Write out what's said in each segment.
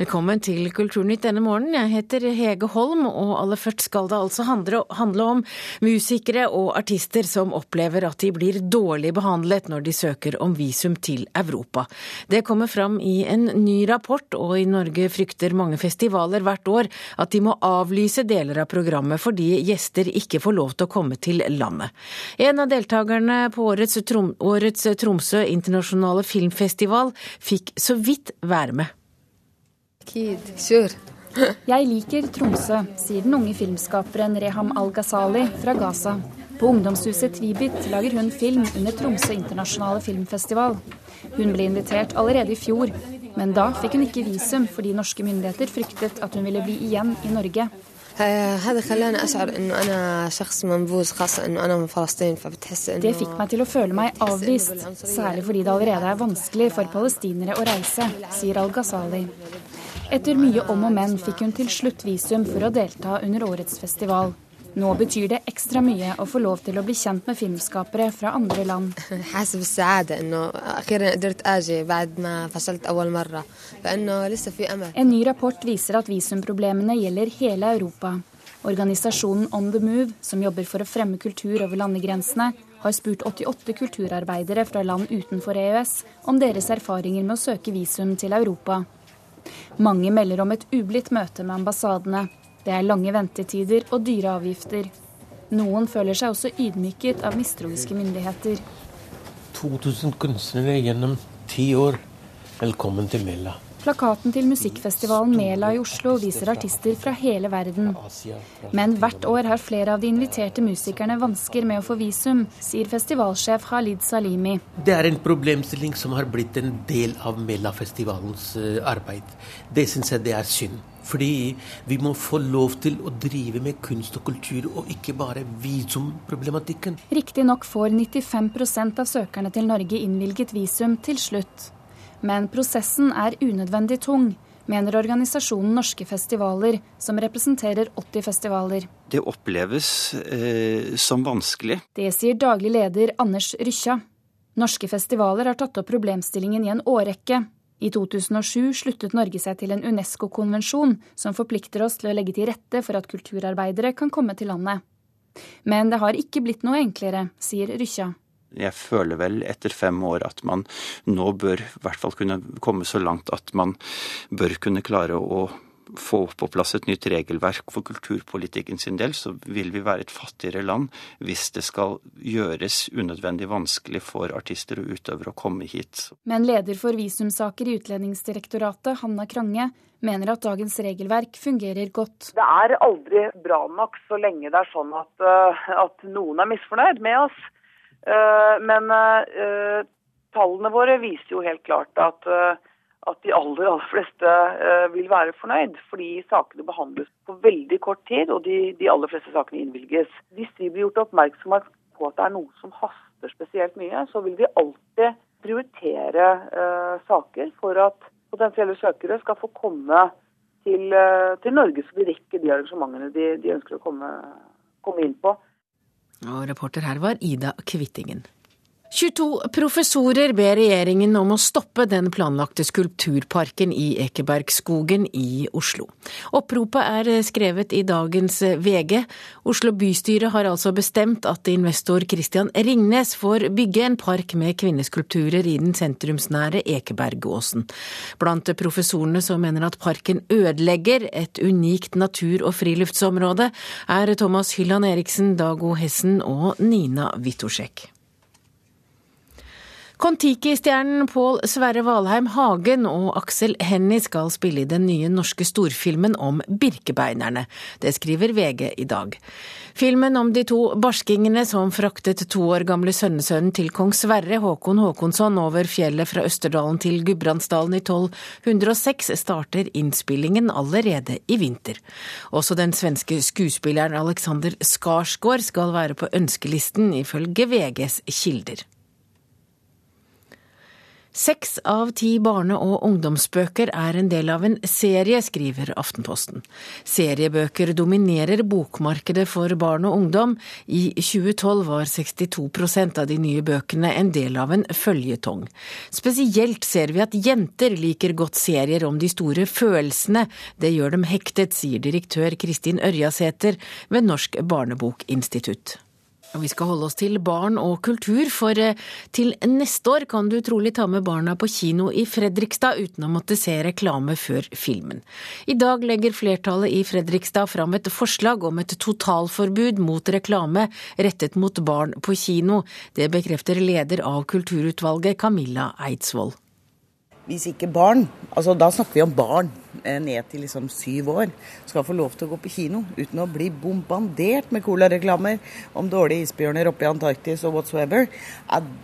Velkommen til Kulturnytt denne morgenen. Jeg heter Hege Holm, og aller først skal det altså handle, om musikere og artister som opplever at de blir dårlig behandlet når de søker om visum til Europa. Det kommer fram i en ny rapport, og i Norge frykter mange festivaler hvert år at de må avlyse deler av programmet fordi gjester ikke får lov til å komme til landet. En av deltakerne på årets, årets Tromsø internasjonale filmfestival fikk så vidt være med. Jeg liker Tromsø, sier den unge filmskaperen Reham Al-Ghazali fra Gaza. På ungdomshuset Tvibit lager hun film under Tromsø internasjonale filmfestival. Hun ble invitert allerede i fjor, men da fikk hun ikke visum fordi norske myndigheter fryktet at hun ville bli igjen i Norge. Det fikk meg til å føle meg avvist, særlig fordi det allerede er vanskelig for palestinere å reise, sier Al-Ghazali. Etter mye om og men fikk hun til slutt visum for å delta under årets festival. Nå betyr det ekstra mye å få lov til å bli kjent med filmskapere fra andre land. En ny rapport viser at visumproblemene gjelder hele Europa. Organisasjonen On the Move, som jobber for å fremme kultur over landegrensene, har spurt 88 kulturarbeidere fra land utenfor EØS om deres erfaringer med å søke visum til Europa. Mange melder om et ublidt møte med ambassadene, det er lange ventetider og dyre avgifter. Noen føler seg også ydmyket av mistroiske myndigheter. 2000 kunstnere gjennom ti år. Velkommen til Mella. Plakaten til musikkfestivalen Mela i Oslo viser artister fra hele verden. Men hvert år har flere av de inviterte musikerne vansker med å få visum, sier festivalsjef Khalid Salimi. Det er en problemstilling som har blitt en del av Mela-festivalens eh, arbeid. Det syns jeg det er synd. Fordi vi må få lov til å drive med kunst og kultur, og ikke bare visumproblematikken. Riktignok får 95% av søkerne til Norge innvilget visum til slutt. Men prosessen er unødvendig tung, mener organisasjonen Norske Festivaler, som representerer 80 festivaler. Det oppleves eh, som vanskelig. Det sier daglig leder Anders Rykkja. Norske festivaler har tatt opp problemstillingen i en årrekke. I 2007 sluttet Norge seg til en Unesco-konvensjon som forplikter oss til å legge til rette for at kulturarbeidere kan komme til landet. Men det har ikke blitt noe enklere, sier Rykkja. Jeg føler vel etter fem år at man nå bør i hvert fall kunne komme så langt at man bør kunne klare å få på plass et nytt regelverk for kulturpolitikken sin del, så vil vi være et fattigere land hvis det skal gjøres unødvendig vanskelig for artister og utøvere å komme hit. Men leder for visumsaker i Utlendingsdirektoratet, Hanna Krange, mener at dagens regelverk fungerer godt. Det er aldri bra nok så lenge det er sånn at, eh, at noen er misfornøyd med oss. Eh, men eh, tallene våre viser jo helt klart at, eh, at de aller, aller fleste vil være fornøyd, fordi sakene behandles på veldig kort tid, og de, de aller fleste sakene innvilges. Hvis vi blir gjort oppmerksom på at det er noe som haster spesielt mye, så vil vi alltid prioritere uh, saker for at potensielle søkere skal få komme til, uh, til Norge, så de rekker de arrangementene de, de ønsker å komme, komme inn på. Og reporter her var Ida Kvittingen. 22 professorer ber regjeringen om å stoppe den planlagte skulpturparken i Ekebergskogen i Oslo. Oppropet er skrevet i dagens VG. Oslo bystyre har altså bestemt at investor Christian Ringnes får bygge en park med kvinneskulpturer i den sentrumsnære Ekebergåsen. Blant professorene som mener at parken ødelegger et unikt natur- og friluftsområde, er Thomas Hylland Eriksen, Dago Hessen og Nina Witoszek. Kon-Tiki-stjernen Pål Sverre Valheim Hagen og Aksel Hennie skal spille i den nye norske storfilmen om birkebeinerne. Det skriver VG i dag. Filmen om de to barskingene som fraktet to år gamle sønnesønnen til kong Sverre, Håkon Håkonsson, over fjellet fra Østerdalen til Gudbrandsdalen i 1206, starter innspillingen allerede i vinter. Også den svenske skuespilleren Alexander Skarsgård skal være på ønskelisten, ifølge VGs kilder. Seks av ti barne- og ungdomsbøker er en del av en serie, skriver Aftenposten. Seriebøker dominerer bokmarkedet for barn og ungdom. I 2012 var 62% av de nye bøkene en del av en føljetong. Spesielt ser vi at jenter liker godt serier om de store følelsene. Det gjør dem hektet, sier direktør Kristin Ørjasæter ved Norsk barnebokinstitutt. Vi skal holde oss til barn og kultur, for eh, til neste år kan du trolig ta med barna på kino i Fredrikstad uten å måtte se reklame før filmen. I dag legger flertallet i Fredrikstad fram et forslag om et totalforbud mot reklame rettet mot barn på kino. Det bekrefter leder av kulturutvalget, Camilla Eidsvoll. Hvis ikke barn, altså da snakker vi om barn eh, ned til liksom syv år, skal få lov til å gå på kino uten å bli bombardert med colareklamer om dårlige isbjørner oppe i Antarktis og whatsoever,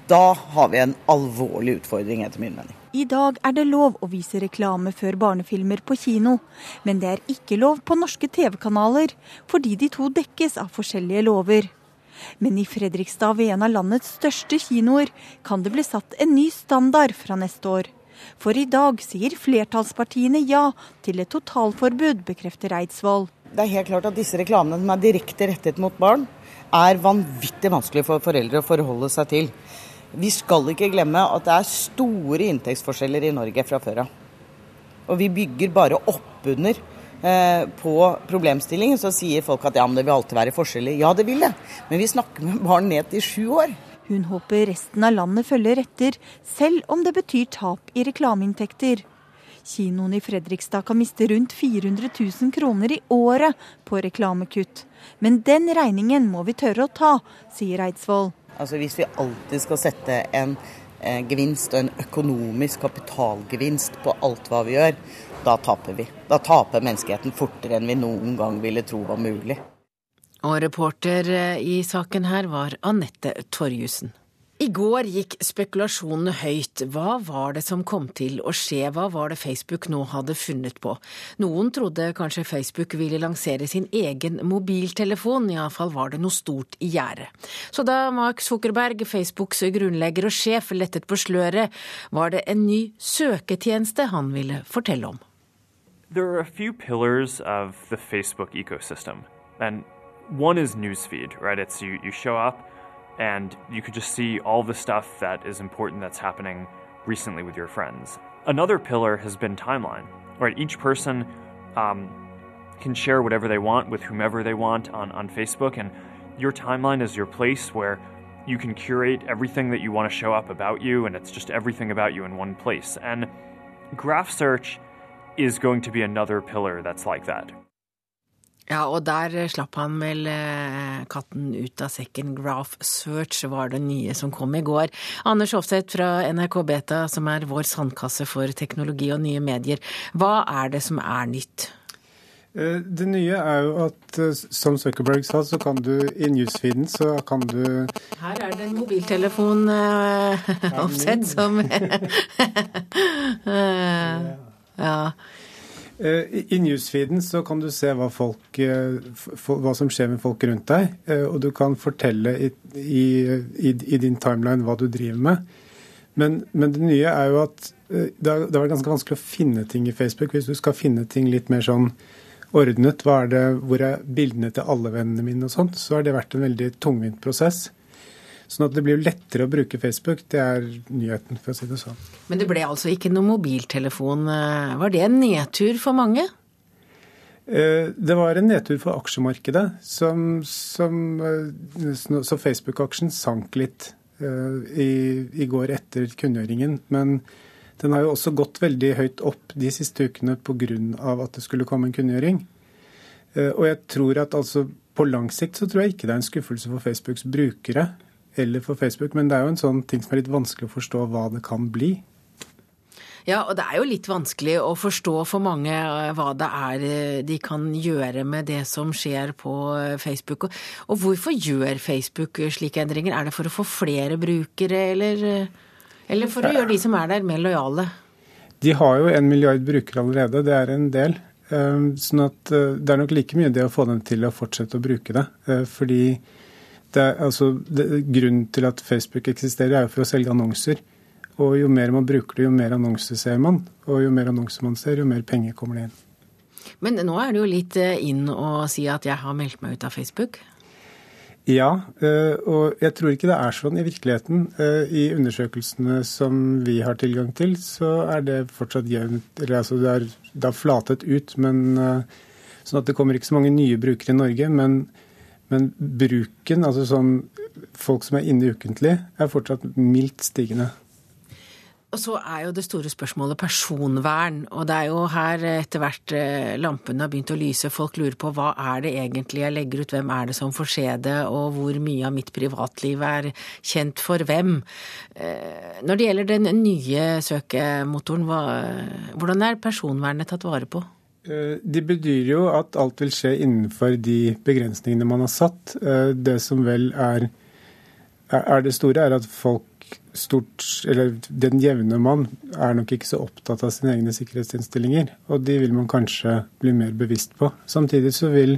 da har vi en alvorlig utfordring, etter min mening. I dag er det lov å vise reklame før barnefilmer på kino, men det er ikke lov på norske TV-kanaler, fordi de to dekkes av forskjellige lover. Men i Fredrikstad, ved en av landets største kinoer, kan det bli satt en ny standard fra neste år. For i dag sier flertallspartiene ja til et totalforbud, bekrefter Eidsvoll. Det er helt klart at disse reklamene som er direkte rettet mot barn, er vanvittig vanskelig for foreldre å forholde seg til. Vi skal ikke glemme at det er store inntektsforskjeller i Norge fra før av. Og vi bygger bare oppunder eh, på problemstillingen. Så sier folk at ja, men det vil alltid være forskjeller. Ja, det vil det. Men vi snakker med barn ned til sju år. Hun håper resten av landet følger etter, selv om det betyr tap i reklameinntekter. Kinoen i Fredrikstad kan miste rundt 400 000 kroner i året på reklamekutt. Men den regningen må vi tørre å ta, sier Eidsvoll. Altså Hvis vi alltid skal sette en eh, gevinst og en økonomisk kapitalgevinst på alt hva vi gjør, da taper vi. Da taper menneskeheten fortere enn vi noen gang ville tro var mulig. Og reporter eh, i saken her var Anette Torjussen. I går gikk spekulasjonene høyt. Hva var det som kom til å skje? Hva var det Facebook nå hadde funnet på? Noen trodde kanskje Facebook ville lansere sin egen mobiltelefon, iallfall var det noe stort i gjære. Så da Mark Zuckerberg, Facebooks grunnlegger og sjef, lettet på sløret, var det en ny søketjeneste han ville fortelle om. There are a few pillars of Facebook ecosystem. And one is newsfeed, right? It's you, you show up and you could just see all the stuff that is important that's happening recently with your friends. Another pillar has been timeline, right? Each person um, can share whatever they want with whomever they want on, on Facebook, and your timeline is your place where you can curate everything that you want to show up about you, and it's just everything about you in one place. And graph search is going to be another pillar that's like that. Ja, og der slapp han vel eh, katten ut av sekken. Graph Search var det nye som kom i går. Anders Hofseth fra NRK Beta, som er vår sandkasse for teknologi og nye medier. Hva er det som er nytt? Eh, det nye er jo at eh, som Zuckerberg sa, så kan du i newsfeeden så kan du Her er det en mobiltelefon, uh, Hofseth, som Ja. Eh, I newsfeeden så kan du se hva, folk, eh, hva, som skjer med folk rundt deg, eh, og du kan fortelle i, i, i din timeline hva du driver med. Men, men, det nye er jo at det har, vært ganske vanskelig å finne ting i Facebook. Hvis du skal finne ting litt mer sånn ordnet, hva er det, hvor er bildene til alle vennene mine og sånt, så har det vært en veldig tungvint prosess. Sånn at det blir lettere å bruke Facebook. Det er nyheten, for å si det sånn. Men det ble altså ikke noen mobiltelefon. Var det en nedtur for mange? Eh, det var en nedtur for aksjemarkedet. Som, som, eh, så Facebook-aksjen sank litt eh, i, i går etter kunngjøringen. Men den har jo også gått veldig høyt opp de siste ukene pga. at det skulle komme en kunngjøring. Og jeg tror at altså på lang sikt så tror jeg ikke det er en skuffelse for Facebooks brukere eller for Facebook. Men det er jo en sånn ting som er litt vanskelig å forstå hva det kan bli. Ja, og det er jo litt vanskelig å forstå for mange eh, hva det er eh, de kan gjøre med det som skjer på eh, Facebook. Og hvorfor gjør Facebook slike endringer? Er det for å få flere brukere, eller, eller for å gjøre de som er der, mer lojale? De har jo en milliard brukere allerede, det er en del. Sånn at det er nok like mye det å få dem til å fortsette å bruke det. Fordi det, altså, det, grunnen til at Facebook eksisterer, er jo for å selge annonser. Og jo mer man bruker det, jo mer annonser ser man. Og jo mer annonser man ser, jo mer penger kommer det inn. Men nå er det jo litt eh, inn å si at jeg har meldt meg ut av Facebook. Ja, eh, og jeg tror ikke det er sånn i virkeligheten. Eh, I undersøkelsene som vi har tilgang til, så er det fortsatt jevnt Eller altså det er, det har flatet ut, men sånn at det kommer ikke så mange nye brukere i Norge. Men, men bruken, altså sånn folk som er inne ukentlig, er fortsatt mildt stigende. Og så er jo det store spørsmålet personvern. Og det er jo her etter hvert eh, lampene har begynt å lyse. Folk lurer på hva er det egentlig jeg legger ut, hvem er det som får se det, og hvor mye av mitt privatliv er kjent for hvem. Eh, når det gjelder den nye søkemotoren, hvordan er personvernet tatt vare på? Eh, de bedyrer jo at alt vil skje innenfor de begrensningene man har satt. Det som vel er, er det store, er at folk stort, eller den jevne mann er nok ikke så opptatt av sine egne sikkerhetsinnstillinger. Og de vil man kanskje bli mer bevisst på. Samtidig så vil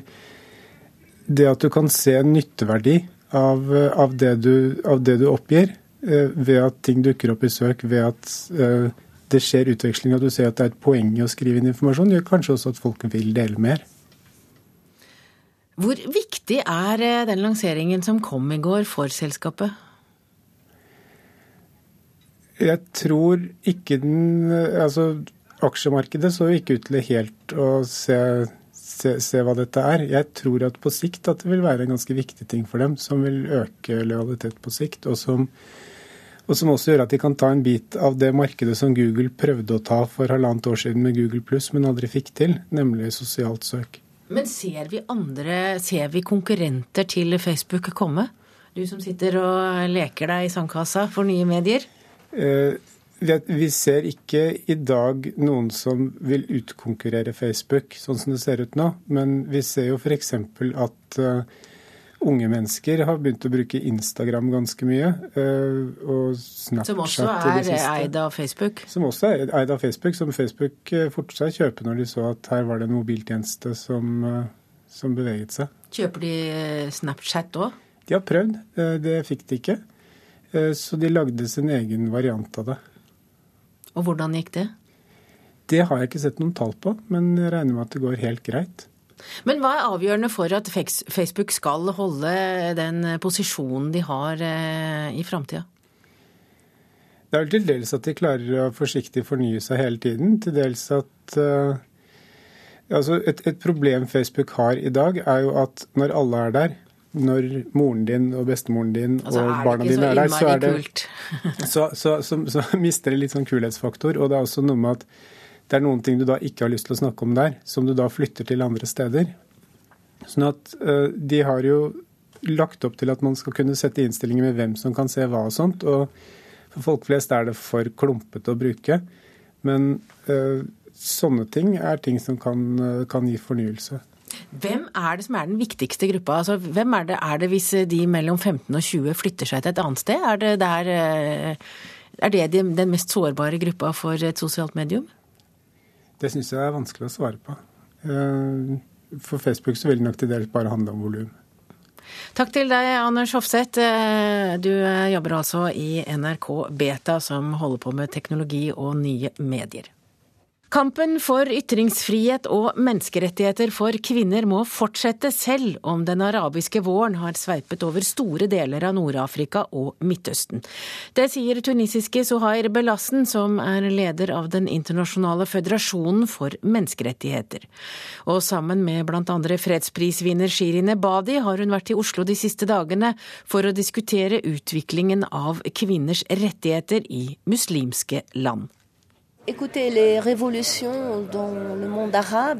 det at du kan se en nytteverdi av, av, det, du, av det, du, oppgir, eh, ved at ting dukker opp i søk, ved at eh, det skjer utveksling, og du ser at det er et poeng i å skrive inn informasjon, gjør kanskje også at folk vil dele mer. Hvor viktig er eh, den lanseringen som kom i går for selskapet? Jeg tror ikke den Altså, aksjemarkedet så ikke ut til helt å se, se, se, hva dette er. Jeg tror at på sikt at det vil være en ganske viktig ting for dem, som vil øke lojalitet på sikt, og som, og som også gjør at de kan ta en bit av det markedet som Google prøvde å ta for halvannet år siden med Google pluss, men aldri fikk til, nemlig sosialt søk. Men ser vi andre, ser vi konkurrenter til Facebook komme? Du som sitter og leker deg i sandkassa for nye medier? Eh, vi ser ikke i dag noen som vil utkonkurrere Facebook, sånn som det ser ut nå. Men vi ser jo f.eks. at uh, unge mennesker har begynt å bruke Instagram ganske mye. Uh, og Snapchat Som også er eid av Facebook? Som også er eid av Facebook. Som Facebook uh, fortsatte seg kjøpe når de så at her var det en mobiltjeneste som, som beveget seg. Kjøper de Snapchat òg? De har prøvd. Det fikk de ikke. Eh, så de lagde sin egen variant av det. Og hvordan gikk det? Det har jeg ikke sett noen tall på, men jeg regner med at det går helt greit. Men hva er avgjørende for at Facebook skal holde den posisjonen de har eh, i framtida? Det er vel til dels at de klarer å forsiktig fornye seg hele tiden. Til dels at uh, altså et, et, problem Facebook har i dag, er jo at når alle er der, når moren din og bestemoren din altså, og barna dine er der, så, er det, så, så, så, så, mister det litt sånn kulhetsfaktor. Og det er også noe med at det er noen ting du da ikke har lyst til å snakke om der, som du da flytter til andre steder. Sånn at uh, de har jo lagt opp til at man skal kunne sette innstillinger med hvem som kan se hva og sånt. Og for folk flest er det for klumpete å bruke. Men uh, sånne ting er ting som kan, uh, kan gi fornyelse. Hvem er det som er den viktigste gruppa? Altså, hvem er det, er det hvis de mellom 15 og 20 flytter seg til et annet sted? Er det, der, eh, er det den mest sårbare gruppa for et sosialt medium? Det syns jeg er vanskelig å svare på. Eh, for Facebook så vil det nok til dels bare handle om volum. Takk til deg, Anders Hofseth. Eh, du jobber altså i NRK Beta, som holder på med teknologi og nye medier. Kampen for ytringsfrihet og menneskerettigheter for kvinner må fortsette selv om den arabiske våren har sveipet over store deler av Nord-Afrika og Midtøsten. Det sier tunisiske Sohair Belassen, som er leder av Den internasjonale føderasjonen for menneskerettigheter. Og sammen med bl.a. fredsprisvinner Shirin Ebadi har hun vært i Oslo de siste dagene for å diskutere utviklingen av kvinners rettigheter i muslimske land.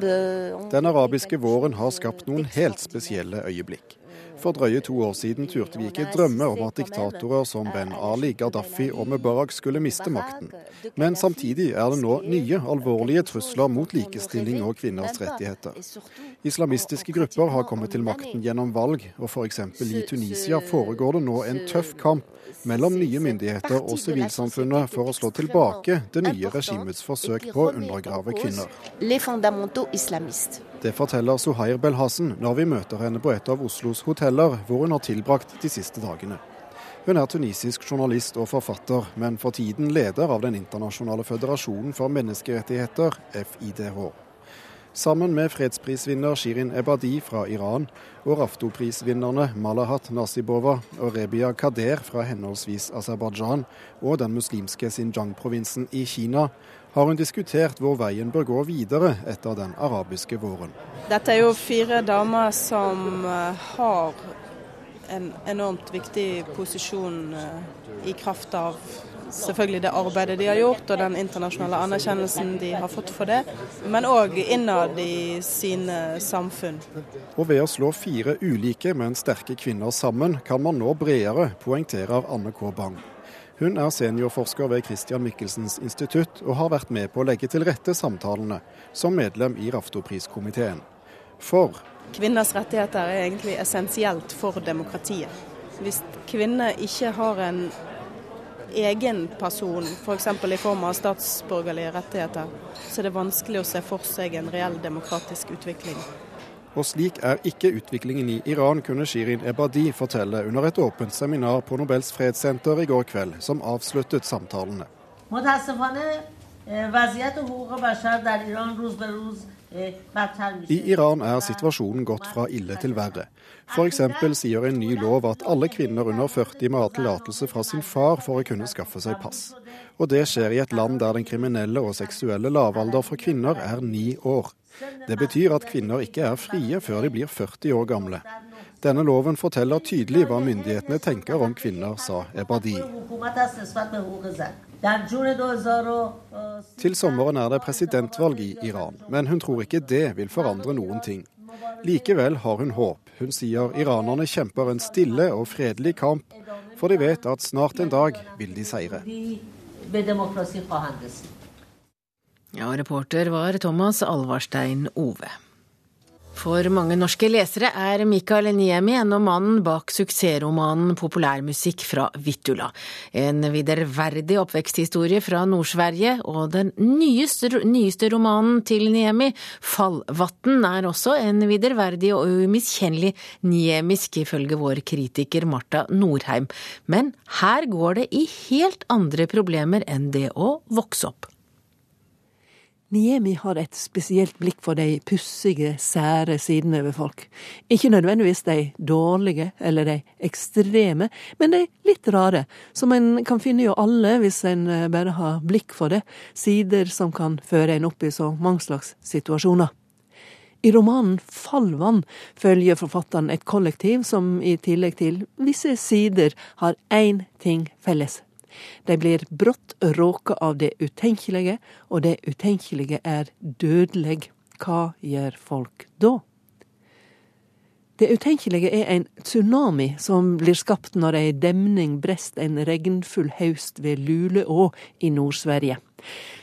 Euh, Den arabiske våren har skapt noen helt spesielle øyeblikk. For drøye to år siden turte vi ikke drømme om at diktatorer som Ben Ali, Gaddafi og Mubarak skulle miste makten. Men samtidig er det nå nye alvorlige trusler mot likestilling og kvinners rettigheter. Islamistiske grupper har kommet til makten gjennom valg, og f.eks. i Tunisia foregår det nå en tøff kamp mellom nye myndigheter og sivilsamfunnet for å slå tilbake det nye regimets forsøk på å undergrave kvinner. Det forteller Suhair Belhassen når vi møter henne på et av Oslos hoteller, hvor hun har tilbrakt de siste dagene. Hun er tunisisk journalist og forfatter, men for tiden leder av Den internasjonale føderasjonen for menneskerettigheter, FIDH. Sammen med fredsprisvinner Shirin Ebadi fra Iran og Raftoprisvinnerne Malahat Nasibova og Rebia Kader fra henholdsvis Aserbajdsjan og den muslimske Xinjiang-provinsen i Kina, har hun diskutert hvor veien bør gå videre etter den arabiske våren. Dette er jo fire damer som eh, har en enormt viktig posisjon eh, i kraft av selvfølgelig det arbeidet de har gjort og den internasjonale anerkjennelsen de har fått for det, men òg innad i sine samfunn. Og ved å slå fire ulike, men sterke kvinner sammen, kan man nå bredere, poengterer Anne K. Bang. Hun er seniorforsker ved Christian Michelsens institutt, og har vært med på å legge til rette samtalene, som medlem i Raftopriskomiteen. For Kvinners rettigheter er egentlig essensielt for demokratiet. Hvis kvinner ikke har en egen person, f.eks. For i form av statsborgerlige rettigheter, så er det vanskelig å se for seg en reell demokratisk utvikling. Og slik er ikke utviklingen i Iran, kunne Shirin Ebadi fortelle under et åpent seminar på Nobels fredssenter i går kveld, som avsluttet samtalene. I Iran er situasjonen gått fra ille til verre. F.eks. sier en ny lov at alle kvinner under 40 må ha tillatelse fra sin far for å kunne skaffe seg pass. Og det skjer i et land der den kriminelle og seksuelle lavalder for kvinner er ni år. Det betyr at kvinner ikke er frie før de blir 40 år gamle. Denne loven forteller tydelig hva myndighetene tenker om kvinner, sa Ebadi. Til sommeren er det presidentvalg i Iran, men hun tror ikke det vil forandre noen ting. Likevel har hun håp. Hun sier iranerne kjemper en stille og fredelig kamp, for de vet at snart en dag vil de seire. Ja, reporter var Thomas Alvarstein Ove. For mange norske lesere er Mikael Niemi ennå mannen bak suksessromanen Populærmusikk fra Vittula. En viderverdig oppveksthistorie fra Nord-Sverige, og den nyeste, nyeste, romanen til Niemi, Fallvatn, er også en viderverdig og umiskjennelig niemisk, ifølge vår kritiker Marta Norheim. Men her går det i helt andre problemer enn det å vokse opp. Niemi har et spesielt blikk for de pussige, sære sidene ved folk. Ikke nødvendigvis de dårlige eller de ekstreme, men de litt rare, som en kan finne jo alle hvis en eh, bare har blikk for det, sider som kan føre en opp i så mange slags situasjoner. I romanen Fallvann følger forfatteren et kollektiv som i tillegg til visse sider har én ting felles de blir brått råka av det utenkelige, og det utenkelige er dødelig. Hva gjør folk da? Det utenkelige er en tsunami som blir skapt når ei demning brest en regnfull høst ved Luleå i Nord-Sverige.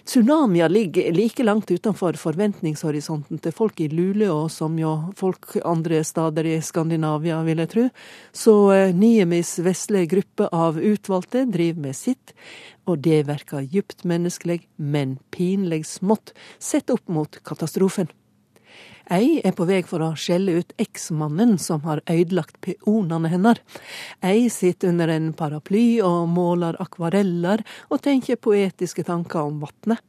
Tsunamier ligger like langt utenfor forventningshorisonten til folk i Luleå som jo folk andre steder i Skandinavia, vil jeg tro. Så eh, Niemis vesle gruppe av utvalgte driver med sitt, og det virker djupt menneskelig, men pinlig smått, sett opp mot katastrofen. Ei er på vei for å skjelle ut eksmannen som har ødelagt peonene hennes. Ei sitter under en paraply og måler akvareller og tenker poetiske tanker om vatnet.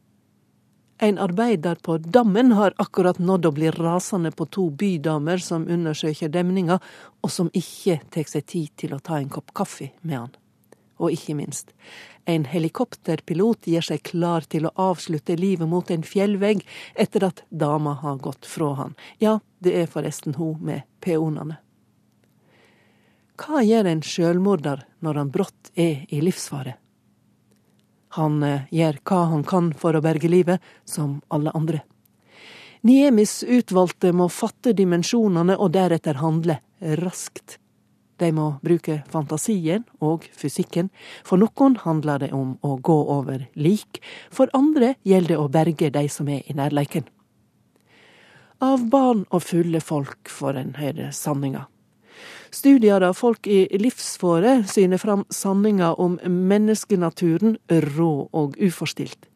En arbeider på dammen har akkurat nådd å bli rasende på to bydamer som undersøker demninga, og som ikke tar seg tid til å ta en kopp kaffe med han. Og ikke minst, en helikopterpilot gir seg klar til å avslutte livet mot en fjellvegg etter at dama har gått fra han. Ja, det er forresten hun med peonene. Hva gjør en sjølmorder når han brått er i livsfare? Han eh, gjør hva han kan for å berge livet, som alle andre. Niemis utvalgte må fatte dimensjonene og deretter handle raskt. De må bruke fantasien og fysikken. For noen handler det om å gå over lik, for andre gjelder det å berge de som er i nærleiken. Av barn og fulle folk får en høre sanninga. Studier av folk i livsfare syner fram sanninga om menneskenaturen rå og uforstilt.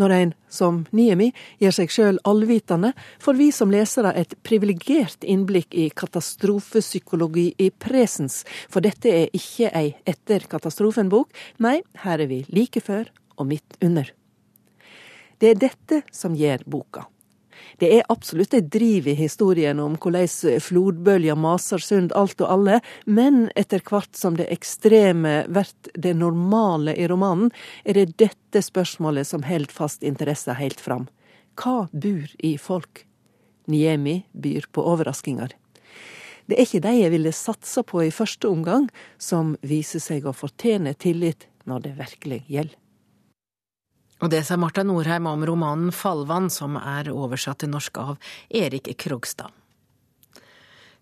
Når en, som Niemi, gjør seg sjøl allvitende, får vi som lesere et privilegert innblikk i katastrofepsykologi i presens, for dette er ikke ei etter katastrofen-bok, nei, her er vi like før og midt under. Det er dette som gjør boka. Det er absolutt et driv i historien om hvordan flodbølger maser sund alt og alle, men etter hvert som det ekstreme blir det normale i romanen, er det dette spørsmålet som holder fast interessa helt fram. Hva bor i folk? Niemi byr på overraskinger. Det er ikke de jeg ville satsa på i første omgang, som viser seg å fortjene tillit når det virkelig gjelder. Og det sa Marta Norheim om romanen Fallvann, som er oversatt til norsk av Erik Krogstad.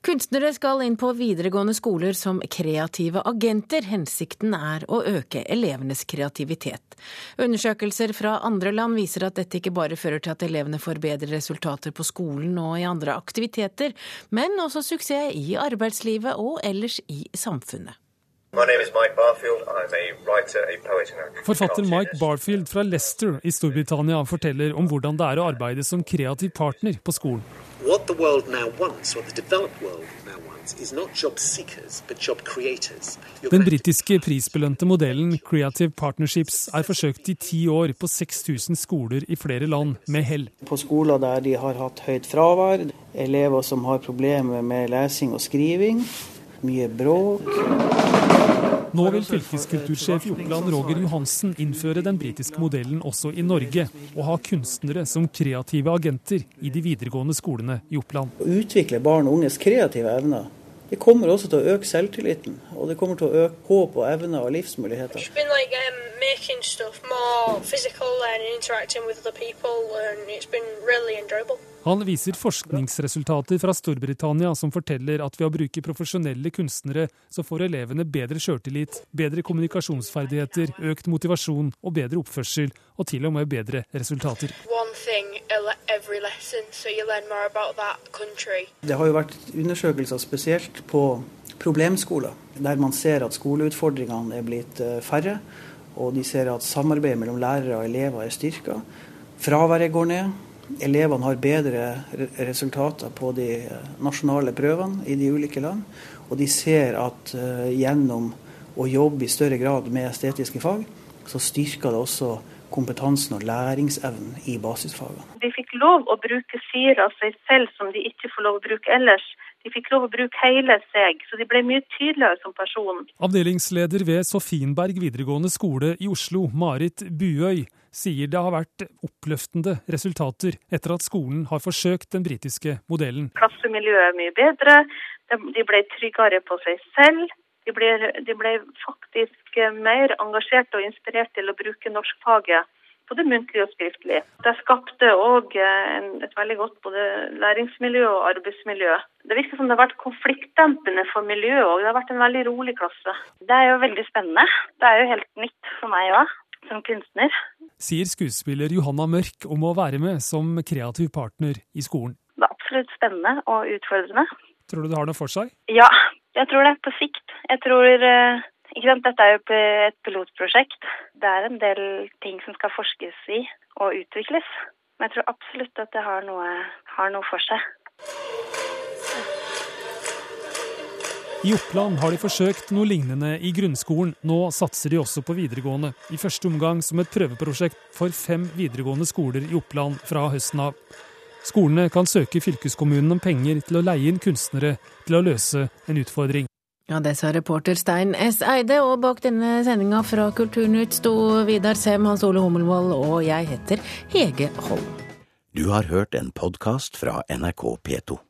Kunstnere skal inn på videregående skoler som kreative agenter. Hensikten er å øke elevenes kreativitet. Undersøkelser fra andre land viser at dette ikke bare fører til at elevene får bedre resultater på skolen og i andre aktiviteter, men også suksess i arbeidslivet og ellers i samfunnet. Forfatter Mike Barfield fra Leicester i Storbritannia forteller om hvordan det er å arbeide som kreativ partner på skolen. Den britiske prisbelønte modellen Creative Partnerships er forsøkt i ti år på 6000 skoler i flere land, med hell. På skoler der de har hatt høyt fravær, elever som har problemer med lesing og skriving, mye bråk nå vil fylkeskultursjef i Oppland Roger Johansen innføre den britiske modellen også i Norge, og ha kunstnere som kreative agenter i de videregående skolene i Oppland. Å utvikle barn og unges kreative evner det kommer også til å øke selvtilliten, og det kommer til å øke håp og evner og livsmuligheter. Han viser forskningsresultater fra Storbritannia som forteller at ved å bruke profesjonelle kunstnere, så får elevene bedre sjøltillit, bedre kommunikasjonsferdigheter, økt motivasjon og bedre oppførsel, og til og med bedre resultater. Det har jo vært undersøkelser spesielt på problemskoler, der man ser at skoleutfordringene er blitt eh, færre, og de ser at samarbeidet mellom lærere og elever er styrka. Fraværet går ned. Elevene har bedre resultater på de eh, nasjonale prøvene i de ulike land. Og de ser at uh, gjennom å jobbe i større grad med estetiske fag, så styrker det også kompetansen og læringsevnen i basisfagene. De fikk lov å bruke sider av seg selv som de ikke får lov å bruke ellers. De fikk lov å bruke hele seg, så de ble mye tydeligere som person. Avdelingsleder ved Sofienberg videregående skole i Oslo, Marit Buøy, sier det har vært oppløftende resultater etter at skolen har forsøkt den britiske modellen. Klassemiljøet er mye bedre, de ble tryggere på seg selv. De ble, de ble faktisk mer engasjert og inspirert til å bruke norskfaget både muntlig og skriftlig. Det skapte òg et veldig godt både læringsmiljø og arbeidsmiljø. Det virker som det har vært konfliktdempende for miljøet òg. Det har vært en veldig rolig klasse. Det er jo veldig spennende. Det er jo helt nytt for meg òg, som kunstner. Sier skuespiller Johanna Mørk om å være med som kreativ partner i skolen. Det er absolutt spennende og utfordrende. Tror du det har noe for seg? Ja, jeg tror det. På sikt. Jeg tror ikke sant? Dette er jo et pilotprosjekt. Det er en del ting som skal forskes i og utvikles. Men jeg tror absolutt at det har noe, har noe for seg. I Oppland har de forsøkt noe lignende i grunnskolen. Nå satser de også på videregående. I første omgang som et prøveprosjekt for fem videregående skoler i Oppland fra høsten av. Skolene kan søke fylkeskommunen om penger til å leie inn kunstnere til å løse en utfordring. Ja, Det sa reporter Stein S. Eide, og bak denne sendinga fra Kulturnytt sto Vidar Sem, Hans Ole Hummelvold og jeg heter Hege Holm. Du har hørt en podkast fra NRK P2.